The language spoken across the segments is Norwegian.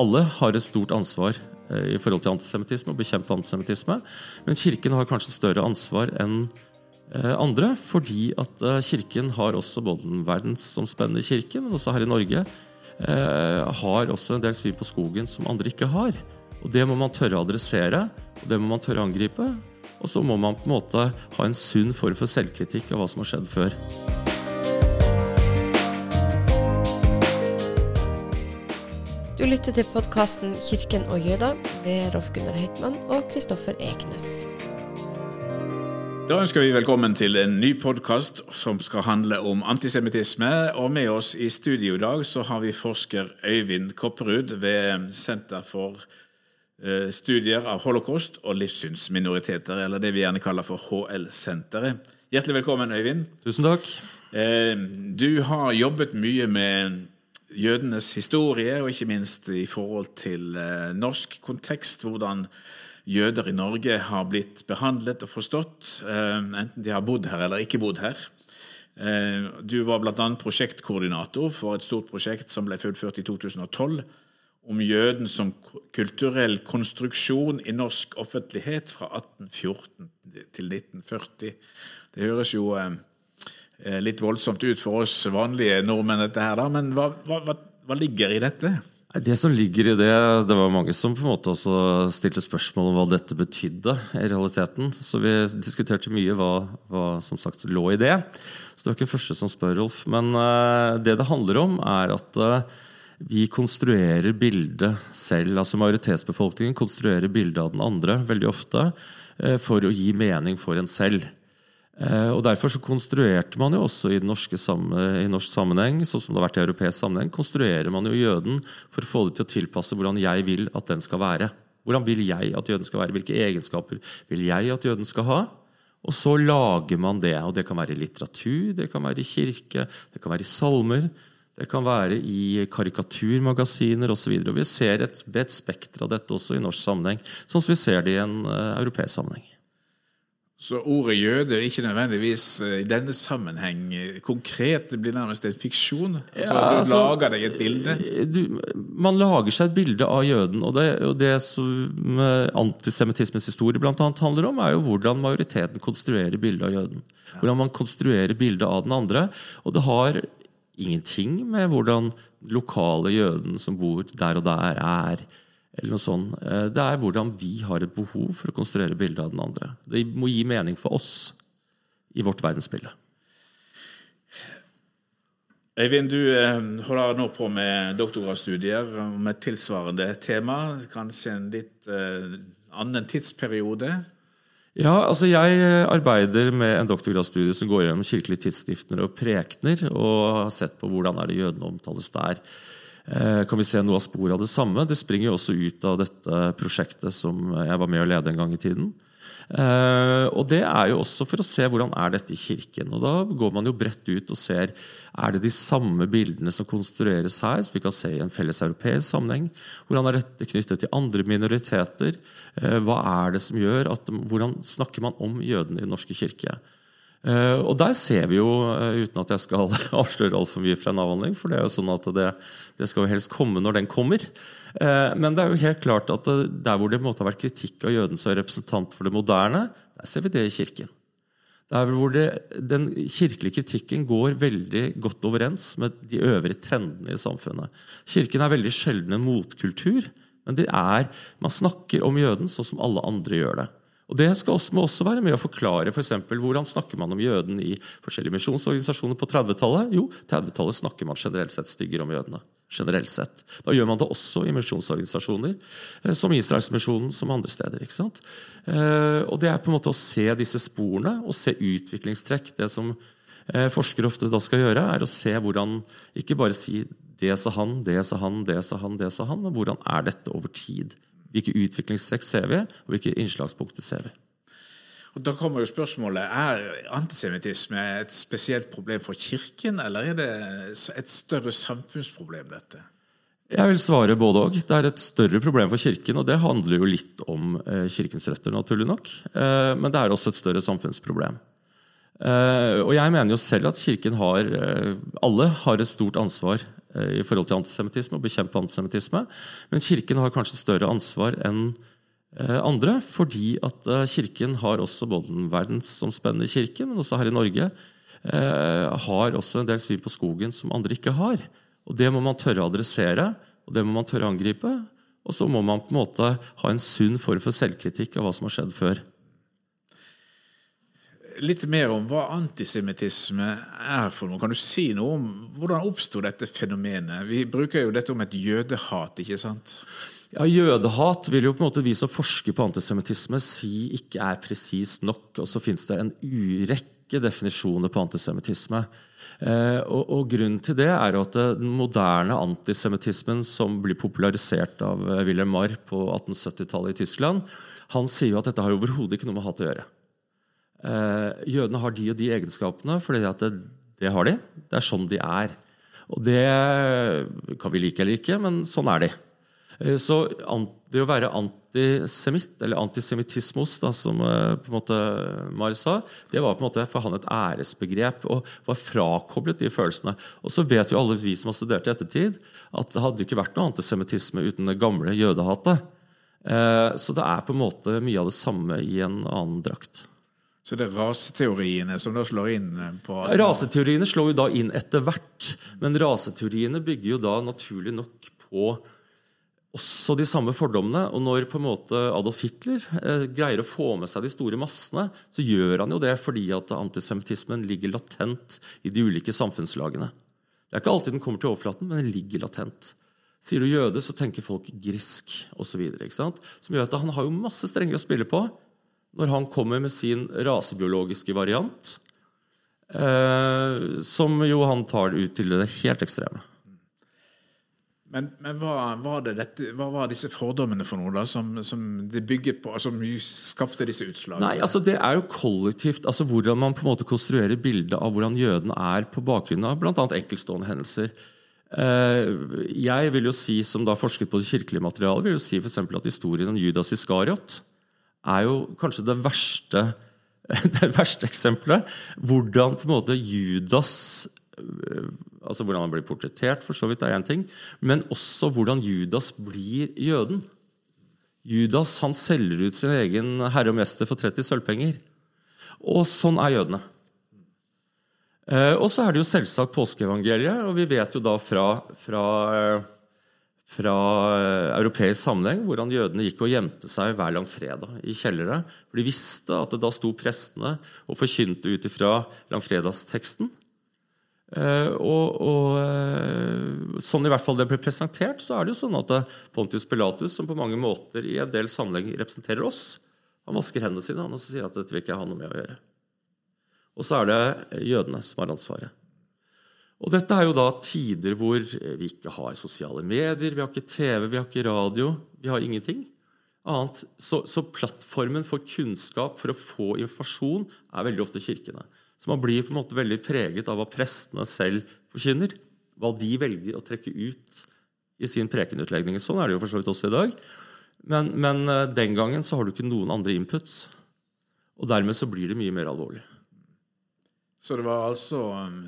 alle har et stort ansvar i forhold til antisemittisme og bekjempe antisemittisme. Men Kirken har kanskje større ansvar enn andre, fordi at Kirken har også både den verdensomspennende kirken, men også her i Norge, har også en del svin på skogen som andre ikke har. Og Det må man tørre å adressere, og det må man tørre å angripe. Og så må man på en måte ha en sunn form for selvkritikk av hva som har skjedd før. Du lytter til podkasten 'Kirken og jøder' med Rolf Gunnar Heitmann og Kristoffer Eknes. Da ønsker vi velkommen til en ny podkast som skal handle om antisemittisme. Og med oss i studio i dag så har vi forsker Øyvind Kopperud ved Senter for Eh, studier av holocaust og livssynsminoriteter, eller det vi gjerne kaller for HL-senteret. Hjertelig velkommen, Øyvind. Tusen takk. Eh, du har jobbet mye med jødenes historie, og ikke minst i forhold til eh, norsk kontekst. Hvordan jøder i Norge har blitt behandlet og forstått, enten de har bodd her eller ikke bodd her. Du var bl.a. prosjektkoordinator for et stort prosjekt som ble fullført i 2012 om jøden som kulturell konstruksjon i norsk offentlighet fra 1814 til 1940. Det høres jo eh, eh, litt voldsomt ut for oss vanlige nordmenn, dette her, da, men hva, hva, hva, ligger i dette? Det som ligger i det Det var mange som på en måte også stilte spørsmål om hva dette betydde i realiteten. Så vi diskuterte mye hva, hva som sagt lå i det. Så det var ikke den første som spør, Rolf. Men uh, det det handler om, er at uh, vi konstruerer bildet selv. altså Majoritetsbefolkningen konstruerer bildet av den andre veldig ofte uh, for å gi mening for en selv. Eh, og Derfor så konstruerte man jo også i, i norsk sammenheng sånn som det har vært i europeisk sammenheng, konstruerer man jo jøden for å få det til å tilpasse hvordan jeg vil at den skal være. Hvordan vil jeg at jøden skal være? Hvilke egenskaper vil jeg at jøden skal ha? Og så lager man det. og Det kan være i litteratur, det kan være i kirke, det kan være i salmer. Det kan være i karikaturmagasiner osv. Vi ser et bredt spekter av dette også i norsk sammenheng, sånn som vi ser det i en uh, europeisk sammenheng. Så ordet jøde er ikke nødvendigvis uh, i denne sammenheng uh, konkret, det blir nærmest en fiksjon? Altså, ja, altså, du lager deg et bilde? Du, man lager seg et bilde av jøden. Og det, og det som antisemittismens historie blant annet handler om, er jo hvordan majoriteten konstruerer bildet av jøden. Hvordan man konstruerer bildet av den andre. Og det har ingenting med hvordan lokale jøden som bor der og der, er. Eller noe sånt. Eh, det er hvordan vi har et behov for å konstruere bildet av den andre. Det må gi mening for oss i vårt verdensbilde. Øyvind, du eh, holder nå på med doktorgradsstudier om et tilsvarende tema. Kanskje en litt eh, annen tidsperiode? Ja, altså Jeg arbeider med en doktorgradsstudie som går gjennom kirkelige tidsskrifter og prekener, og har sett på hvordan er det jødene omtales der. Eh, kan vi se noe av sporet av det samme? Det springer jo også ut av dette prosjektet som jeg var med å lede en gang i tiden. Uh, og Det er jo også for å se hvordan er dette i kirken. og Da går man jo bredt ut og ser er det de samme bildene som konstrueres her, som vi kan se i en felles europeisk sammenheng. Hvordan er dette knyttet til andre minoriteter? Uh, hva er det som gjør at, Hvordan snakker man om jødene i Den norske kirke? Uh, og der ser vi jo, uten at jeg skal avsløre altfor mye fra en avhandling, for det er jo sånn at det, det skal jo helst komme når den kommer. Eh, men det er jo helt klart at der hvor det måtte ha vært kritikk av jøden som representant for det moderne, der ser vi det i kirken. Der hvor det, Den kirkelige kritikken går veldig godt overens med de øvrige trendene i samfunnet. Kirken er veldig sjelden en motkultur, men er, man snakker om jøden sånn som alle andre gjør det. Og Det skal også, må også være med å forklare for eksempel, hvordan snakker man om jøden i forskjellige misjonsorganisasjoner på 30-tallet. Jo, 30-tallet snakker man generelt sett styggere om jødene generelt sett. Da gjør man det også i misjonsorganisasjoner, eh, som Israelsmisjonen, som andre steder. ikke sant? Eh, og Det er på en måte å se disse sporene og se utviklingstrekk. Det som eh, forskere ofte da skal gjøre, er å se hvordan Ikke bare si 'det sa han, det sa han, det sa han', det sa han, men hvordan er dette over tid? Hvilke utviklingstrekk ser vi, og hvilke innslagspunkter ser vi? Og Da kommer jo spørsmålet er antisemittisme et spesielt problem for Kirken, eller er det et større samfunnsproblem, dette? Jeg vil svare både òg. Det er et større problem for Kirken, og det handler jo litt om eh, Kirkens røtter, naturlig nok. Eh, men det er også et større samfunnsproblem. Eh, og jeg mener jo selv at Kirken har Alle har et stort ansvar i forhold til antisemittisme og bekjempe antisemittisme. Men Kirken har kanskje større ansvar enn eh, andre, fordi at eh, Kirken har også både den verdensomspennende kirken, men også her i Norge, har også en del svin på skogen som andre ikke har. Og Det må man tørre å adressere, og det må man tørre å angripe. Og så må man på en måte ha en sunn form for selvkritikk av hva som har skjedd før litt mer om hva antisemittisme er for noe. Kan du si noe om hvordan oppsto dette fenomenet? Vi bruker jo dette om et jødehat, ikke sant? Ja, Jødehat vil jo på en måte vi som forsker på antisemittisme si ikke er presist nok. Og så finnes det en urekke definisjoner på antisemittisme. Eh, og, og, Grunnen til det er jo at den moderne antisemittismen som blir popularisert av Wilhelm Marr på 1870-tallet i Tyskland, han sier jo at dette har overhodet ikke noe med hat å gjøre. Eh, jødene har de og de egenskapene, for det, det, har de. Det er sånn de er. Og det kan vi like eller ikke, men sånn er de. Eh, så det å være antisemitt, eller antisemittismos, da, som eh, på en måte Mari sa, det var på en måte for han et æresbegrep og var frakoblet de følelsene. Og så vet jo alle vi som har studert i ettertid, at det hadde ikke vært noe antisemittisme uten det gamle jødehatet. Så det er på en måte mye av det samme i en annen drakt. Så det er raseteoriene som da slår inn eh, på Raseteoriene slår jo da inn etter hvert. Men raseteoriene bygger jo da naturlig nok på også de samme fordommene. Og når på en måte Adolf Hitler eh, greier å få med seg de store massene, så gjør han jo det fordi at antisemittismen ligger latent i de ulike samfunnslagene. Det er ikke alltid den kommer til overflaten, men den ligger latent. Sier du jøde, så tenker folk grisk osv. Som gjør at han har jo masse strenger å spille på når han kommer med sin rasebiologiske variant, eh, som jo han tar ut til det helt ekstreme. Men, men hva, var dette, hva, var disse fordommene for noe da, som, som det bygget på, som skapte disse utslagene? Nei, altså Det er jo kollektivt. altså Hvordan man på en måte konstruerer bildet av hvordan jøden er på bakgrunn av bl.a. enkeltstående hendelser. Eh, jeg vil jo si, som da forsket på det kirkelige materialet, vil jo si for at historien om Judas Iskariot er jo kanskje det verste, det verste eksempelet. Hvordan på en måte Judas øh, altså Hvordan han blir portrettert, for så vidt er én ting. Men også hvordan Judas blir jøden. Judas han selger ut sin egen herre og mester for 30 sølvpenger. Og sånn er jødene. Eh, og så er det jo selvsagt påskeevangeliet, og vi vet jo da fra, fra øh, fra eh, europeisk sammenheng, hvordan jødene gikk og gjemte seg hver langfredag i kjellere. For de visste at det da sto prestene og forkynte ut ifra langfredagsteksten. Eh, og, og, eh, sånn i hvert fall det ble presentert, så er det jo sånn at Pontius Pilatus, som på mange måter i en del sammenheng representerer oss, han vasker hendene sine han og sier at dette vil ikke ha noe med å gjøre. Og så er det jødene som har ansvaret. Og dette er jo da tider hvor vi ikke har sosiale medier, vi har ikke TV, vi har ikke radio. Vi har ingenting annet. Så, så plattformen for kunnskap, for å få informasjon, er veldig ofte kirkene. Så man blir på en måte veldig preget av hva prestene selv forkynner. Hva de velger å trekke ut i sin prekenutlegning. Sånn er det jo for så vidt også i dag. Men, men eh, den gangen så har du ikke noen andre inputs. Og dermed så blir det mye mer alvorlig. Så det var altså um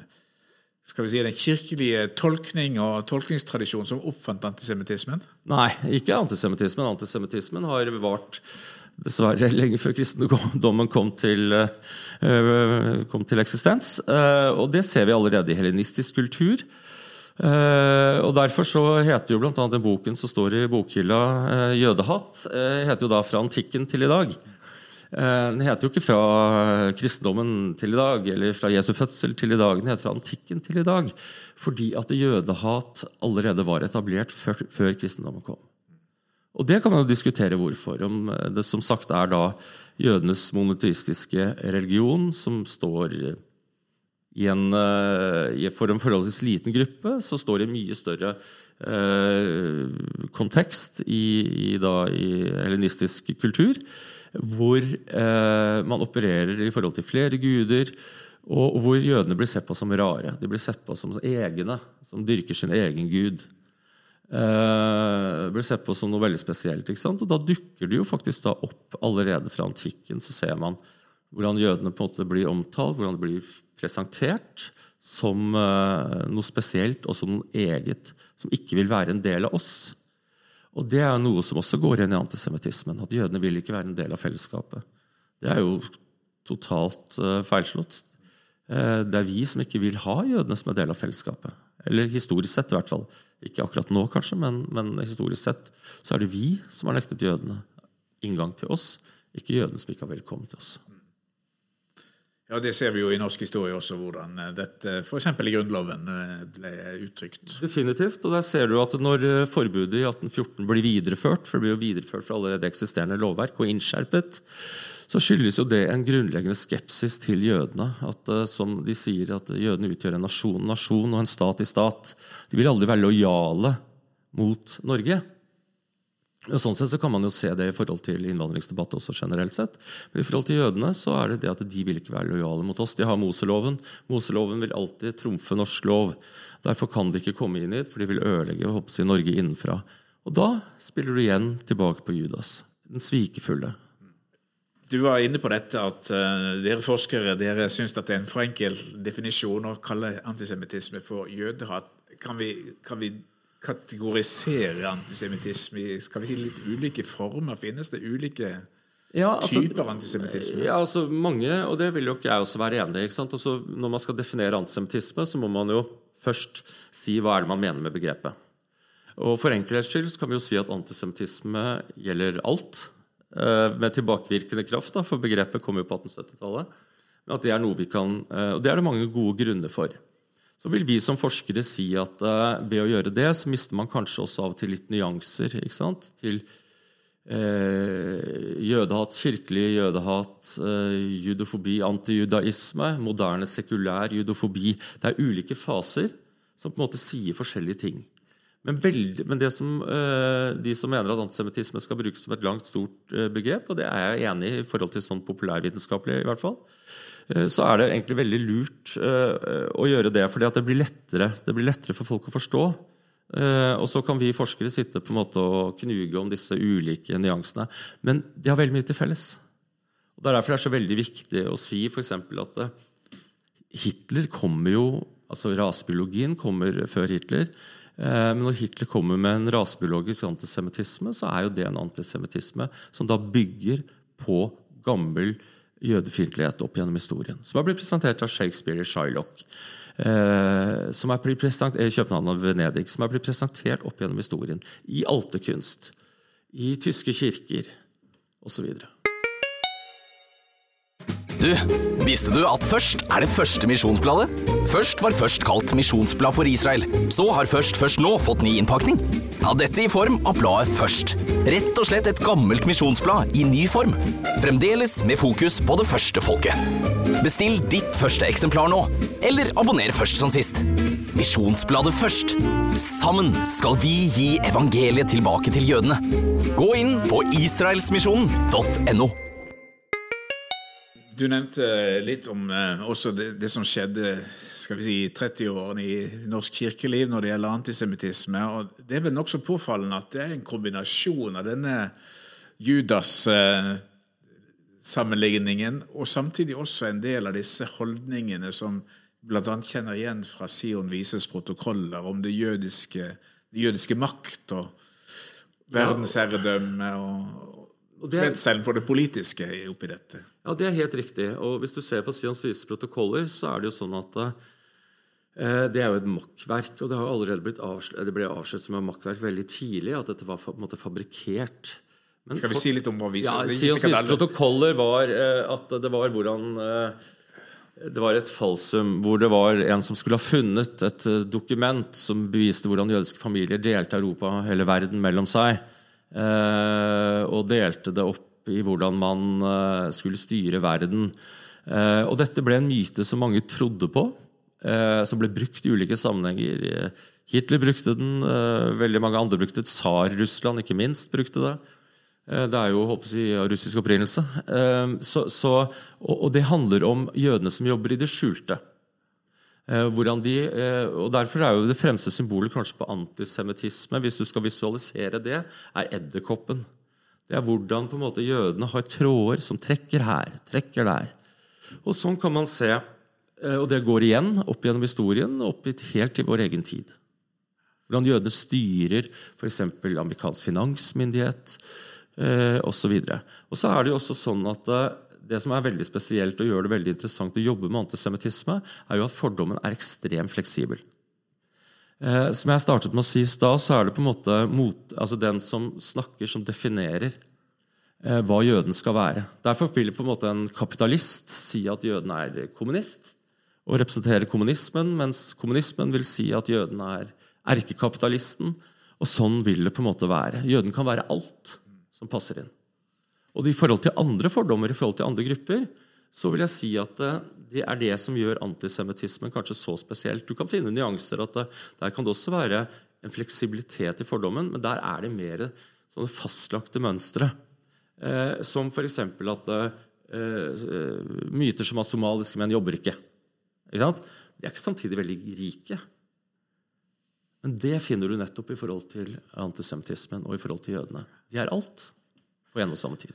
skal vi si, den kirkelige tolkning og tolkningstradisjonen som oppfant antisemittismen? Nei, ikke antisemittismen. Antisemittismen har vart dessverre lenge før kristendommen kom til, uh, kom til eksistens. Uh, og det ser vi allerede i helenistisk kultur. Uh, og Derfor så heter jo bl.a. den boken som står i bokhylla, 'Jødehatt', heter jo da 'Fra antikken til i dag'. Eh, den heter jo ikke fra kristendommen til i dag, eller fra Jesu fødsel til i dag. Den heter fra antikken til i dag. Fordi at jødehat allerede var etablert før, før, kristendommen kom. Og det kan man jo diskutere hvorfor. Om det som sagt er da jødenes monoteistiske religion som står i en, eh, for en forholdsvis liten gruppe, så står det i mye større eh, kontekst i, i, da, i hellenistisk kultur hvor eh, man opererer i forhold til flere guder, og, hvor jødene blir sett på som rare. De blir sett på som egne, som dyrker sin egen gud. Eh, blir sett på som noe veldig spesielt. Og da dukker det jo faktisk opp allerede fra antikken. Så ser man hvordan jødene på en måte blir omtalt, hvordan de blir presentert som noe spesielt og som noe eget, som ikke vil være en del av oss. Og Det er noe som også går igjen i antisemittismen. At jødene vil ikke være en del av fellesskapet. Det er jo totalt feilslått. Det er vi som ikke vil ha jødene som en del av fellesskapet. Eller historisk sett, i hvert fall. Ikke akkurat nå, kanskje, men, men, historisk sett så er det vi som har nektet jødene inngang til oss, ikke jødene som ikke har velkommen til oss. Ja, Det ser vi jo i norsk historie også, hvordan dette f.eks. i Grunnloven eh, ble uttrykt. Definitivt. og der ser du at Når eh, forbudet i 1814 blir videreført, for det blir jo videreført fra allerede eksisterende lovverk og innskjerpet, så skyldes jo det en grunnleggende skepsis til jødene. At, eh, som de sier, at jødene utgjør en nasjon, nasjon og en stat i stat. De vil aldri være lojale mot Norge. Og sånn sett så kan man jo se det i forhold til innvandringsdebatt også generelt sett. Men i forhold til jødene så er det det at de vil ikke være lojale mot oss. De har Moseloven. Moseloven vil alltid trumfe norsk lov. Derfor kan de ikke komme inn hit, for de vil ødelegge håper seg Norge innenfra. Og da spiller du igjen tilbake på Judas, den svikefulle. Du var inne på dette at uh, dere forskere dere syns det er en for enkel definisjon å kalle antisemittisme for jødehat. Kan vi, kan vi kategorisere antisemittisme i skal vi si, litt ulike former? Finnes det ulike ja, altså, typer antisemittisme? Ja, altså mange, og det vil jo ikke jeg også være enig i. Altså, når man skal definere antisemittisme, så må man jo først si hva er det man mener med begrepet. Og For enkelhets skyld kan vi jo si at antisemittisme gjelder alt. Eh, med tilbakevirkende kraft, da, for begrepet kom jo på 1870-tallet. Men at det er noe vi kan, eh, og det er det mange gode grunner for. Så vil vi som forskere si at uh, ved å gjøre det, så mister man kanskje også av og til litt nyanser. ikke sant? Til eh, jødehat, kirkelig jødehat, eh, judofobi, antijudaisme, moderne sekulær judofobi. Det er ulike faser som på en måte sier forskjellige ting. Men, veldig, men som, uh, de som mener at antisemittisme skal brukes som et langt, stort uh, begrep, og det er jeg enig i i forhold til sånn populærvitenskapelig, i hvert fall, uh, så er det egentlig veldig lurt å gjøre det, For det blir, lettere, det blir lettere for folk å forstå. og så kan vi forskere sitte på en måte og knuge om disse ulike nyansene. Men de har veldig mye til felles. Og Det er derfor det er så veldig viktig å si f.eks. at Hitler kommer jo altså Rasebiologien kommer før Hitler. Eh, men når Hitler kommer med en rasebiologisk antisemittisme, så er jo det en antisemittisme som da bygger på gammel jødefiendtlighet opp gjennom historien. Som har blitt presentert av Shakespeare i Shylock. Eh, som er blitt presentert, København og Venedig. Som er blitt presentert opp gjennom historien. I altekunst. I tyske kirker osv. Du, visste du at Først er det første misjonsbladet? Først var først kalt Misjonsblad for Israel. Så har Først først nå fått ny innpakning. Ja, dette i form av bladet Først. Rett og slett et gammelt misjonsblad i ny form. Fremdeles med fokus på det første folket. Bestill ditt første eksemplar nå, eller abonner først som sist. Misjonsbladet Først. Sammen skal vi gi evangeliet tilbake til jødene. Gå inn på israelsmisjonen.no. Du nevnte litt om eh, også det, det, som skjedde skal vi si, 30-årene i norsk kirkeliv når det gjelder antisemittisme. og Det er vel nokså påfallende at det er en kombinasjon av denne Judas-sammenligningen eh, og samtidig også en del av disse holdningene som bl.a. kjenner igjen fra Sion Vises protokoller om det jødiske, det jødiske makt og verdensherredømme og, og selv for det politiske oppi dette. Ja, Det er helt riktig. Og Hvis du ser på Sions Vises protokoller, så er det jo sånn at eh, det er jo et makkverk. Og det har allerede blitt avslørt, det ble avslørt som et makkverk veldig tidlig, at dette var på en måte fabrikkert. Men Skal vi for, si litt om hva vi ja, Sions Vises protokoller var eh, at det var hvordan eh, det var et falsum hvor det var en som skulle ha funnet et eh, dokument som beviste hvordan jødiske familier delte Europa, hele verden, mellom seg. Eh, og delte det opp i hvordan man eh, skulle styre verden. Eh, og dette ble en myte som mange trodde på, som ble brukt i ulike sammenhenger. Hitler brukte den, veldig mange andre brukte det. Tsar-Russland, ikke minst, brukte det. Det er jo håper jeg, av russisk opprinnelse. Så, så, og, det handler om jødene som jobber i det skjulte. De, og Derfor er jo det fremste symbolet kanskje på antisemittisme, hvis du skal visualisere det, er edderkoppen. Det er hvordan på en måte jødene har tråder som trekker her, trekker der. Og sånn kan man se, eh, og det går igjen opp gjennom historien, opp helt til vår egen tid. Hvordan jødene styrer f.eks. amerikansk finansmyndighet eh, osv. Og, og så er det jo også sånn at eh, det som er veldig spesielt og gjør det veldig interessant å jobbe med antisemittisme, er jo at fordommen er ekstremt fleksibel. Eh, som jeg startet med å si i stad, så er det på en måte mot, altså den som snakker, som definerer eh, hva jøden skal være. Derfor vil på en måte en kapitalist si at jøden er kommunist og representerer kommunismen, mens kommunismen vil si at jøden er erkekapitalisten. Og sånn vil det på en måte være. Jøden kan være alt som passer inn. Og i forhold til andre fordommer i forhold til andre grupper, så vil jeg si at eh, det er det som gjør antisemittismen kanskje så spesielt. Du kan finne nyanser. at det, Der kan det også være en fleksibilitet i fordommen, men der er det mer sånne fastlagte mønstre. Eh, som f.eks. at eh, myter som at somaliske menn jobber ikke. ikke De er ikke samtidig veldig rike. Men det finner du nettopp i forhold til antisemittismen og i forhold til jødene. De er alt på en og samme tid.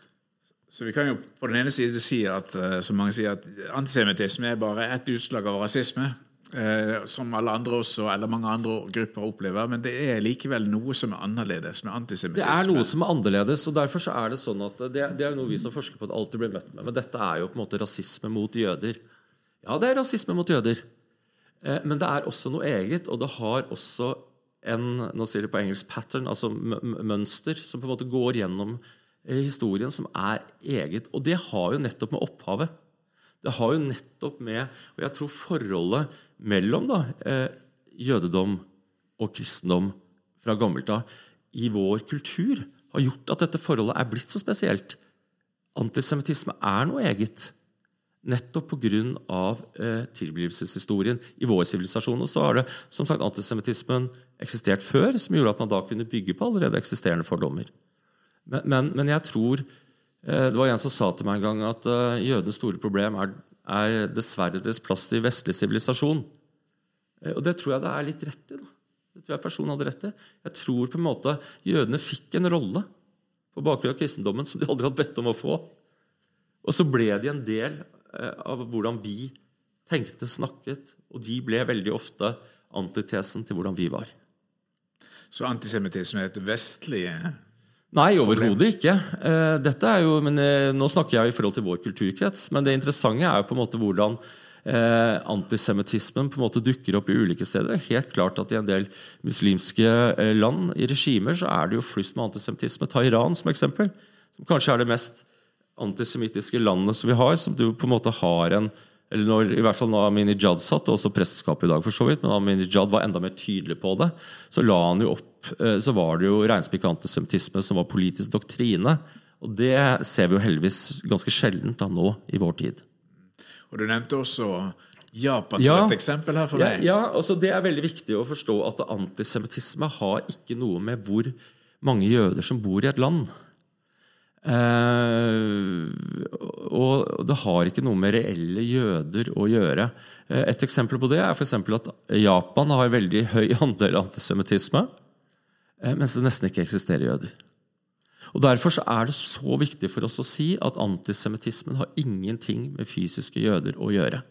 Så vi kan jo på den ene side si at eh, som mange sier, at antisemittisme er bare ett utslag av rasisme. Eh, som alle andre også, eller mange andre grupper opplever. Men det er likevel noe som er annerledes med antisemittisme. Det er noe som er annerledes, og derfor så er det sånn at det, det er noe vi som forsker på det alltid blir møtt med. Men dette er jo på en måte rasisme mot jøder. Ja, det er rasisme mot jøder. Eh, men det er også noe eget, og det har også en nå sier det på engelsk pattern, altså mønster, som på en måte går gjennom historien som er eget. Og det har jo nettopp med opphavet. Det har jo nettopp med Og jeg tror forholdet mellom da, eh, jødedom og kristendom fra gammelt av i vår kultur har gjort at dette forholdet er blitt så spesielt. Antisemittisme er noe eget. Nettopp pga. Eh, tilblivelseshistorien i vår sivilisasjon. Og så har det som sagt antisemittismen eksistert før, som gjorde at man da kunne bygge på allerede eksisterende fordommer. Men, men, men, jeg tror eh, Det var en som sa til meg en gang at uh, jødenes store problem er, er dessverre deres plass i vestlig sivilisasjon. Uh, og det tror jeg det er litt rett i. da. Det tror jeg personen hadde rett i. Jeg tror på en måte jødene fikk en rolle på bakgrunn av kristendommen som de aldri hadde bedt om å få. Og så ble de en del av hvordan vi tenkte, snakket, og de ble veldig ofte antitesen til hvordan vi var. Så antisemittisme er et vestlig Nei, overhodet ikke. Eh, dette er jo, men eh, Nå snakker jeg i forhold til vår kulturkrets, men det interessante er jo på en måte hvordan eh, antisemittismen på en måte dukker opp i ulike steder. Er helt klart at I en del muslimske land, i regimer, så er det jo flust med antisemittisme. Ta Iran som eksempel, som kanskje er det mest antisemittiske landet som vi har, som du på en måte har en eller når, i hvert fall når Aminijad satt, og også presteskapet i dag, for så vidt, men Aminijad var enda mer tydelig på det, så la han jo opp Eh, så var det jo regnspikk antisemittisme som var politisk doktrine. Og det ser vi jo heldigvis ganske sjeldent da nå i vår tid. Og Du nevnte også Japan som ja, et eksempel her for deg. Ja, ja altså Det er veldig viktig å forstå at antisemittisme har ikke noe med hvor mange jøder som bor i et land. Eh, og det har ikke noe med reelle jøder å gjøre. Eh, et eksempel på det er for at Japan har veldig høy andel antisemittisme. Eh, mens det nesten ikke eksisterer jøder. Og Derfor er det så viktig for oss å si at antisemittismen har ingenting med fysiske jøder å gjøre.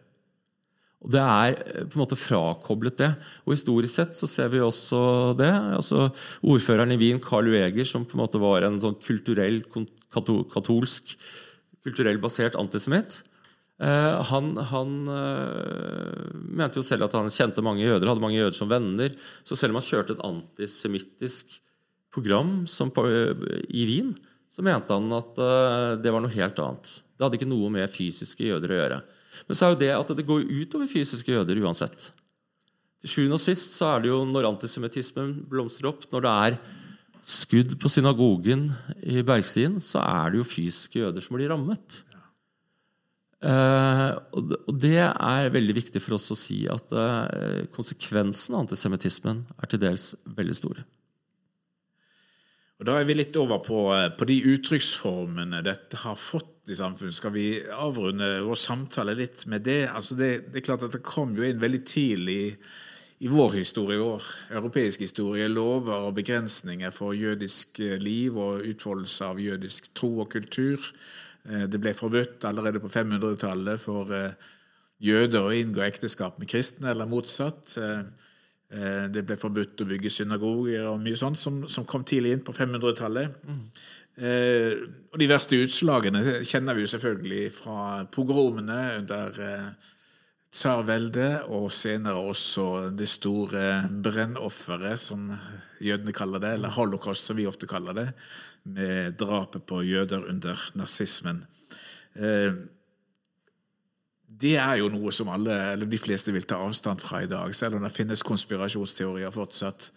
Og Det er eh, på en måte frakoblet det. Og Historisk sett så ser vi også det. altså Ordføreren i Wien, Carl Weger, som på en måte var en sånn kulturell, katolsk, kulturell basert antisemitt, han, han uh, mente jo selv at han kjente mange jøder, hadde mange jøder som venner. Så selv om han kjørte et antisemittisk program på, uh, i Wien, så mente han at det var noe helt annet. Det hadde ikke noe med fysiske jøder å gjøre. Men så er jo det at det går utover fysiske jøder uansett. Til sjuende og sist så er det jo når antisemittismen blomstrer opp, når det er skudd på synagogen i Bergstien, så er det jo fysiske jøder som blir rammet. Uh, og det er veldig viktig for oss å si at uh, konsekvensen av antisemittismen er til dels veldig store. Og Da er vi litt over på, eh, på de uttrykksformene dette har fått i samfunnet. Skal vi avrunde vår samtale litt med det? Altså det, det, er klart at det kom jo inn veldig tidlig i vår historie, vår europeisk historie, lover og begrensninger for jødisk eh, liv og utfoldelse av jødisk tro og kultur. Eh, det ble forbudt allerede på 500-tallet for jøder å inngå ekteskap med kristne, eller motsatt. Det ble forbudt å bygge synagoger og mye sånt som, som kom tidlig inn på 500-tallet. Mm. Eh, og de verste utslagene kjenner vi jo selvfølgelig fra pogromene under eh, tsarveldet, og senere også det store brennofferet, som jødene kaller det, eller holocaust, som vi ofte kaller det, med drapet på jøder under nazismen. Eh, det er jo noe som alle, eller de fleste vil ta avstand fra i dag, selv om det finnes konspirasjonsteorier fortsatt.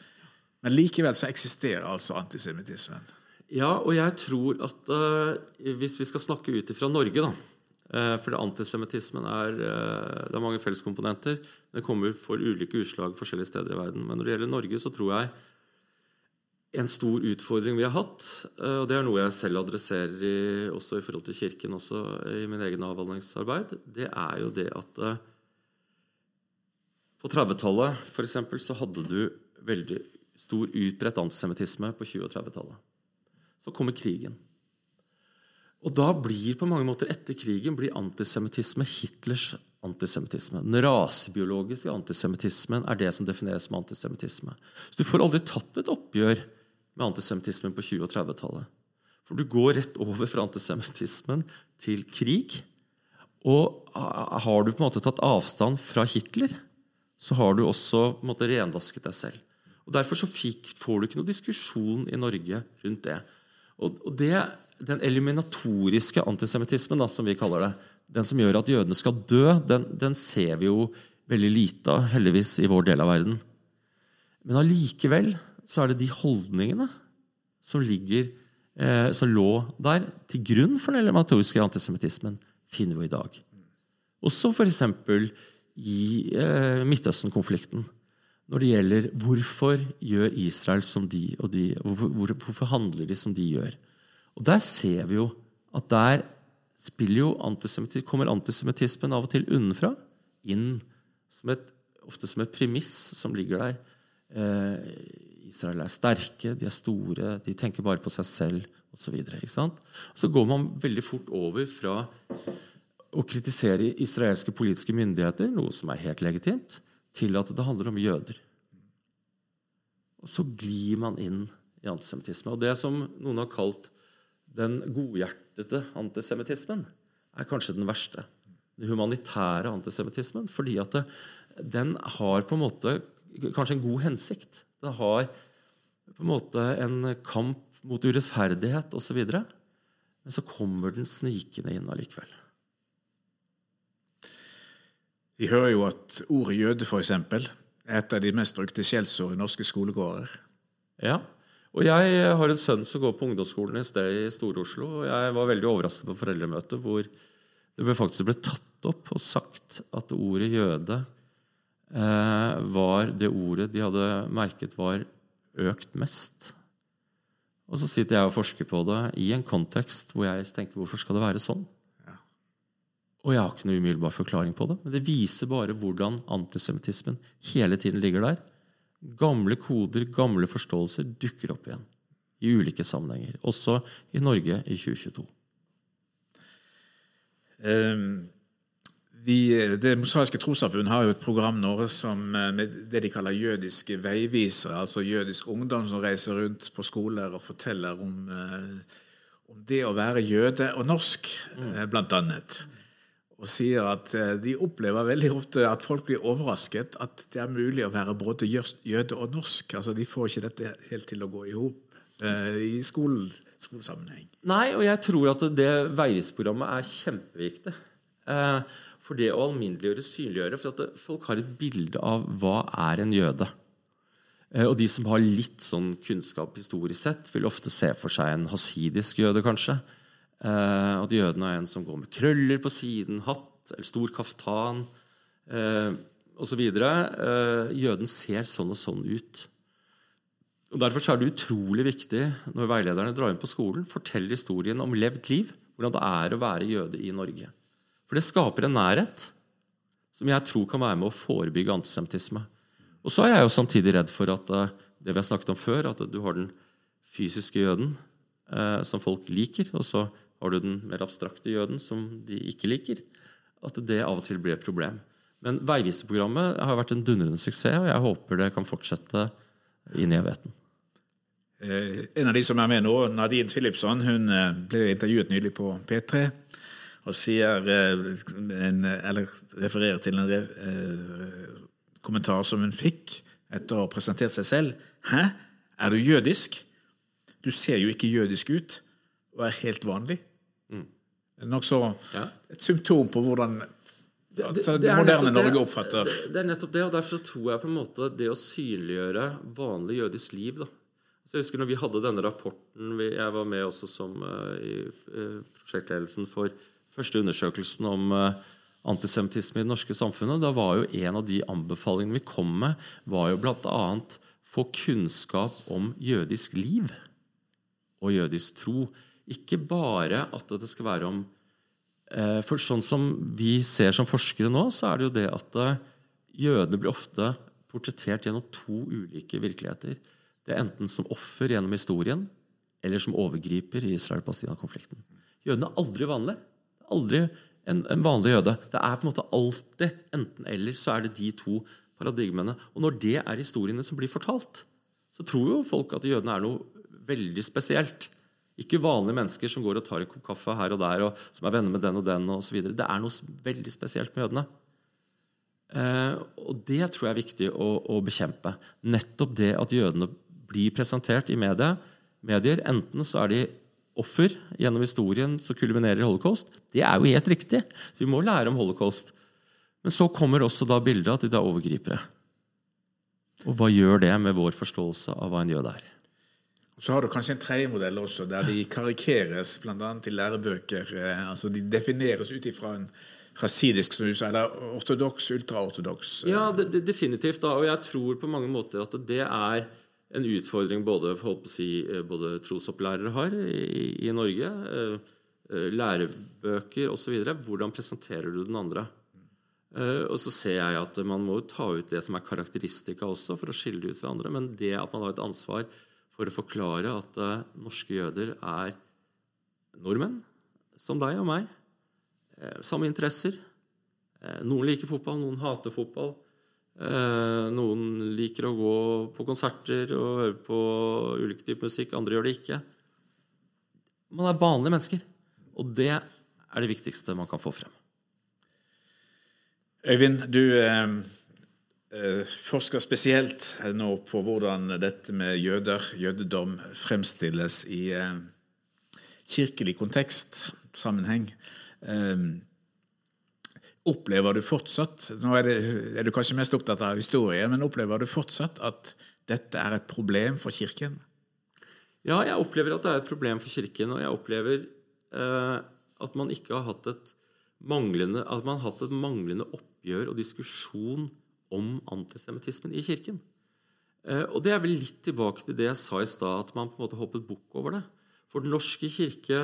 Men likevel så eksisterer altså antisemittismen. Ja, og jeg tror at uh, hvis vi skal snakke ut ifra Norge, da uh, For antisemittismen er uh, Det er mange felleskomponenter. Det kommer for ulike utslag forskjellige steder i verden. Men når det gjelder Norge, så tror jeg en stor utfordring vi har hatt, og det er noe jeg selv adresserer i, også i forhold til Kirken også i min egen avhandlingsarbeid, det er jo det at på 30-tallet f.eks. så hadde du veldig stor utbredt antisemittisme på 20- og 30-tallet så kommer krigen. Og da blir på mange måter etter krigen blir antisemittisme Hitlers antisemittisme. Den rasebiologiske antisemittismen er det som defineres som antisemittisme. Så du får aldri tatt et oppgjør med antisemittismen på 20- og 30-tallet. For du går rett over fra antisemittismen til krig. Og har du på en måte tatt avstand fra Hitler, så har du også på en måte rendasket deg selv. Og Derfor så fikk, får du ikke noe diskusjon i Norge rundt det. Og det, Den eliminatoriske antisemittismen, som vi kaller det, den som gjør at jødene skal dø, den, den ser vi jo veldig lite av, heldigvis, i vår del av verden. Men allikevel så er det de holdningene som, ligger, eh, som lå der til grunn for den eliminatoriske antisemittismen, finner vi i dag. Også f.eks. i eh, Midtøsten-konflikten. Når det gjelder hvorfor gjør Israel som de og de, hvorfor, hvorfor handler de som de gjør. Og Der ser vi jo at der jo antisemittisme, kommer antisemittismen av og til unnenfra inn, som et, ofte som et premiss som ligger der. Eh, Israel er sterke, de er store, de tenker bare på seg selv osv. Så, så går man veldig fort over fra å kritisere israelske politiske myndigheter, noe som er helt legitimt, til at det handler om jøder. Og så glir man inn i antisemittisme. Og det som noen har kalt den godhjertede antisemittismen, er kanskje den verste. Den humanitære antisemittismen. Fordi at det, den har på en måte kanskje en god hensikt. Den har på en måte en kamp mot urettferdighet osv. Men så kommer den snikende inn allikevel. Vi hører jo at ordet jøde, f.eks., er et av de mest brukte skjellsord i norske skolegårder. Ja, og jeg har en sønn som går på ungdomsskolen i sted i Stor-Oslo. Og jeg var veldig overrasket på foreldremøtet hvor det faktisk ble tatt opp og sagt at ordet jøde var det ordet de hadde merket var økt mest. Og så sitter jeg og forsker på det i en kontekst hvor jeg tenker hvorfor skal det være sånn? Og jeg har ikke noe umiddelbar forklaring på det, men det viser bare hvordan antisemittismen hele tiden ligger der. Gamle koder, gamle forståelser dukker opp igjen i ulike sammenhenger. Også i Norge i 2022. Um, vi, det mosaiske trossamfunn har jo et program nå som, eh, med det de kaller jødiske veivisere. Altså jødisk ungdom som reiser rundt på skoler og forteller om, uh, om det å være jøde og norsk, mm. blant annet og sier at eh, de opplever veldig ofte at folk blir overrasket at det er mulig å være både jøde og norsk. Altså De får ikke dette helt til å gå i hop eh, i skolen, skolesammenheng. Nei, og jeg tror at det veivisprogrammet er kjempeviktig. Eh, for det å alminneliggjøre, synliggjøre. For at folk har et bilde av hva er en jøde. Eh, og de som har litt sånn kunnskap historisk sett, vil ofte se for seg en hasidisk jøde, kanskje. Eh, at jøden er en som går med krøller på siden, hatt eller stor kaftan eh, osv. Jøden ser sånn og sånn ut. Og Derfor er det utrolig viktig når veilederne drar inn på skolen, forteller historien om levd liv, hvordan det er å være jøde i Norge. For det skaper en nærhet som jeg tror kan være med å forebygge antisemittisme. Og så er jeg jo samtidig redd for at eh, det vi har snakket om før, at du har den fysiske jøden eh, som folk liker, og så har du den mer abstrakte jøden som de ikke liker. At det av og til blir et problem. Men Veiviserprogrammet har vært en dundrende suksess, og jeg håper det kan fortsette inn i evigheten. Eh, en av de som er med nå, Nadine Philipsson, hun eh, ble intervjuet nylig på P3 og sier, eh, en, eller refererer til en re, kommentar som hun fikk etter å ha presentert seg selv. 'Hæ, er du jødisk?' Du ser jo ikke jødisk ut og er helt vanlig. Mm. Nokså ja. et symptom på hvordan altså, det, det, det moderne Norge oppfatter det, det, er nettopp det, og derfor tror jeg på en måte det å synliggjøre vanlig jødisk liv da. Så jeg husker når vi hadde denne rapporten Jeg var med også som uh, i uh, prosjektledelsen for første undersøkelsen om uh, antisemittisme i det norske samfunnet. Da var jo en av de anbefalingene vi kom med, var jo bl.a. få kunnskap om jødisk liv og jødisk tro. Ikke bare at det skal være om eh, For sånn som vi ser som forskere nå, så er det jo det at eh, jødene blir ofte portrettert gjennom to ulike virkeligheter. Det er enten som offer gjennom historien, eller som overgriper i Israel-Palestina-konflikten. Jødene er aldri vanlige. Aldri en, en, vanlig jøde. Det er på en måte alltid enten-eller. Så er det de to paradigmene. Og når det er historiene som blir fortalt, så tror jo folk at jødene er noe veldig spesielt. Ikke vanlige mennesker som går og tar en kopp kaffe her og der, og som er venner med den og den osv. Det er noe veldig spesielt med jødene. Eh, og det tror jeg er viktig å, å, bekjempe. Nettopp det at jødene blir presentert i media, medier. Enten så er de offer gjennom historien som kulminerer i holocaust. Det er jo helt riktig. Vi må lære om holocaust. Men så kommer også da bildet at de er overgripere. Og hva gjør det med vår forståelse av hva en jøde er? Så har du kanskje en tredje modell også, der de karikeres bl.a. i lærebøker. Eh, altså De defineres ut ifra en rasidisk, som du sa, eller ortodoks, ultraortodoks. Eh. Ja, det, det, definitivt. da, Og jeg tror på mange måter at det er en utfordring både, si, eh, både trosopplærere har i, i Norge, lærebøker osv. Hvordan presenterer du den andre? Og så ser jeg at man må ta ut det som er karakteristika også, for å skille det ut fra andre. Men det at man har et ansvar for å forklare at norske jøder er nordmenn, som deg og meg. Samme interesser. Noen liker fotball, noen hater fotball. noen liker å gå på konserter og høre på ulike typer musikk, andre gjør det ikke. Man er vanlige mennesker, og det er det viktigste man kan få frem. Øyvind, du Eh, forsker spesielt nå på hvordan dette med jøder, jødedom, fremstilles i eh, kirkelig kontekst, sammenheng. Eh, opplever du fortsatt Nå er, det, er, du kanskje mest opptatt av historie, men opplever du fortsatt at dette er et problem for Kirken? Ja, jeg opplever at det er et problem for Kirken, og jeg opplever eh, at man ikke har hatt et manglende, at man har hatt et manglende oppgjør og diskusjon om antisemittismen i Kirken. Eh, og Det er vel litt tilbake til det jeg sa i stad, at man på en måte hoppet bukk over det. For Den norske kirke,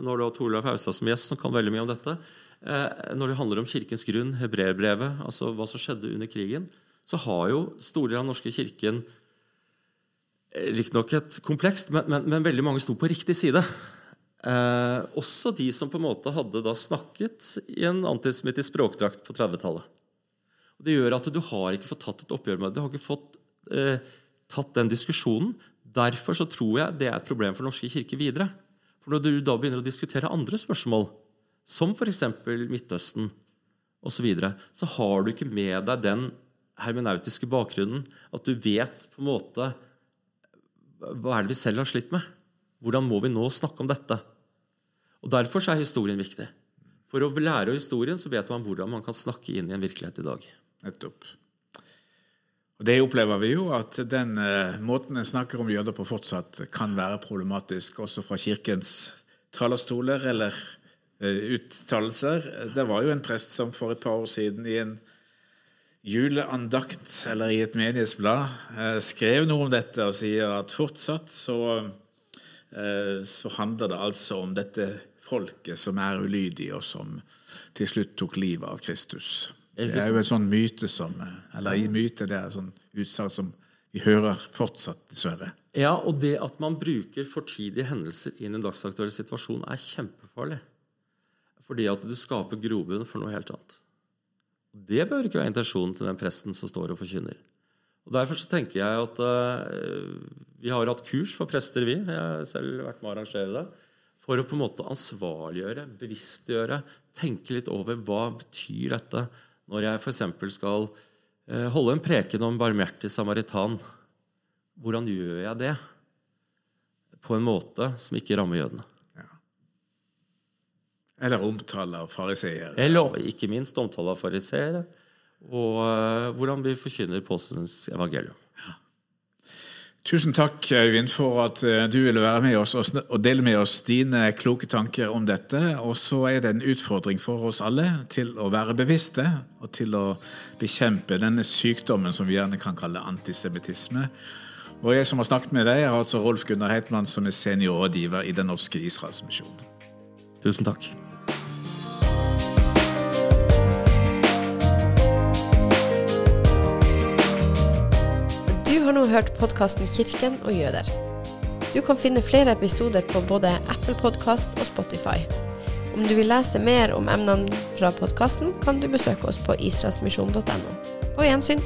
når du har Torleif Haustad som gjest, som kan veldig mye om dette, når det handler om kirkens grunn, hebreerbrevet, altså hva som skjedde under krigen, så har jo store av den norske kirken Riktignok et komplekst, men, men, men, veldig mange sto på riktig side. Eh, også de som på en måte hadde da snakket i en antisemittisk språkdrakt på 30-tallet. Det gjør at du har ikke fått tatt et oppgjør med det. Du har ikke fått eh, tatt den diskusjonen. Derfor så tror jeg det er et problem for Norske kirke videre. For Når du da begynner å diskutere andre spørsmål, som f.eks. Midtøsten osv., så, videre, så har du ikke med deg den hermenautiske bakgrunnen. At du vet på en måte Hva er det vi selv har slitt med? Hvordan må vi nå snakke om dette? Og Derfor er historien viktig. For å lære av historien så vet man hvordan man kan snakke inn i en virkelighet i dag. Nettopp. Og Det opplever vi jo, at den uh, måten en snakker om jøder på fortsatt, kan være problematisk også fra kirkens talerstoler eller uttalelser. Det var jo en prest som for et par år siden i en juleandakt eller i et menighetsblad uh, skrev noe om dette og sier at fortsatt så, så handler det altså om dette folket som er ulydig, og som til slutt tok livet av Kristus. Det er jo en sånn myte som Eller i myte, det er sånn utsagn som vi hører fortsatt, dessverre. Ja, og det at man bruker fortidige hendelser inn i en dagsaktuell situasjon, er kjempefarlig. Fordi at du skaper grobunn for noe helt annet. Det bør ikke være intensjonen til den presten som står og forkynner. Og Derfor så tenker jeg at uh, vi har hatt kurs for prester, vi. Jeg har selv vært med å arrangere det. For å på en måte ansvarliggjøre, bevisstgjøre, tenke litt over hva betyr dette når jeg f.eks. skal uh, holde en preken om barmhjertig samaritan. Hvordan gjør jeg det på en måte som ikke rammer jødene? Eller omtale av fariseere. Eller ikke minst omtale av fariseere. Og uh, hvordan vi forkynner påskens evangelium. Ja. Tusen takk, Øyvind, for at uh, du ville være med oss og dele med oss dine kloke tanker om dette. Og så er det en utfordring for oss alle til å være bevisste og til å bekjempe denne sykdommen som vi gjerne kan kalle antisemittisme. Og jeg som har snakket med deg, er altså Rolf Gunnar Heitmann, som er seniorrådgiver i Den norske Israelsmisjonen. Tusen takk. Har nå hørt podkasten 'Kirken og jøder'. Du kan finne flere episoder på både Apple Podkast og Spotify. Om du vil lese mer om emnene fra podkasten, kan du besøke oss på israelsmisjon.no. På gjensyn.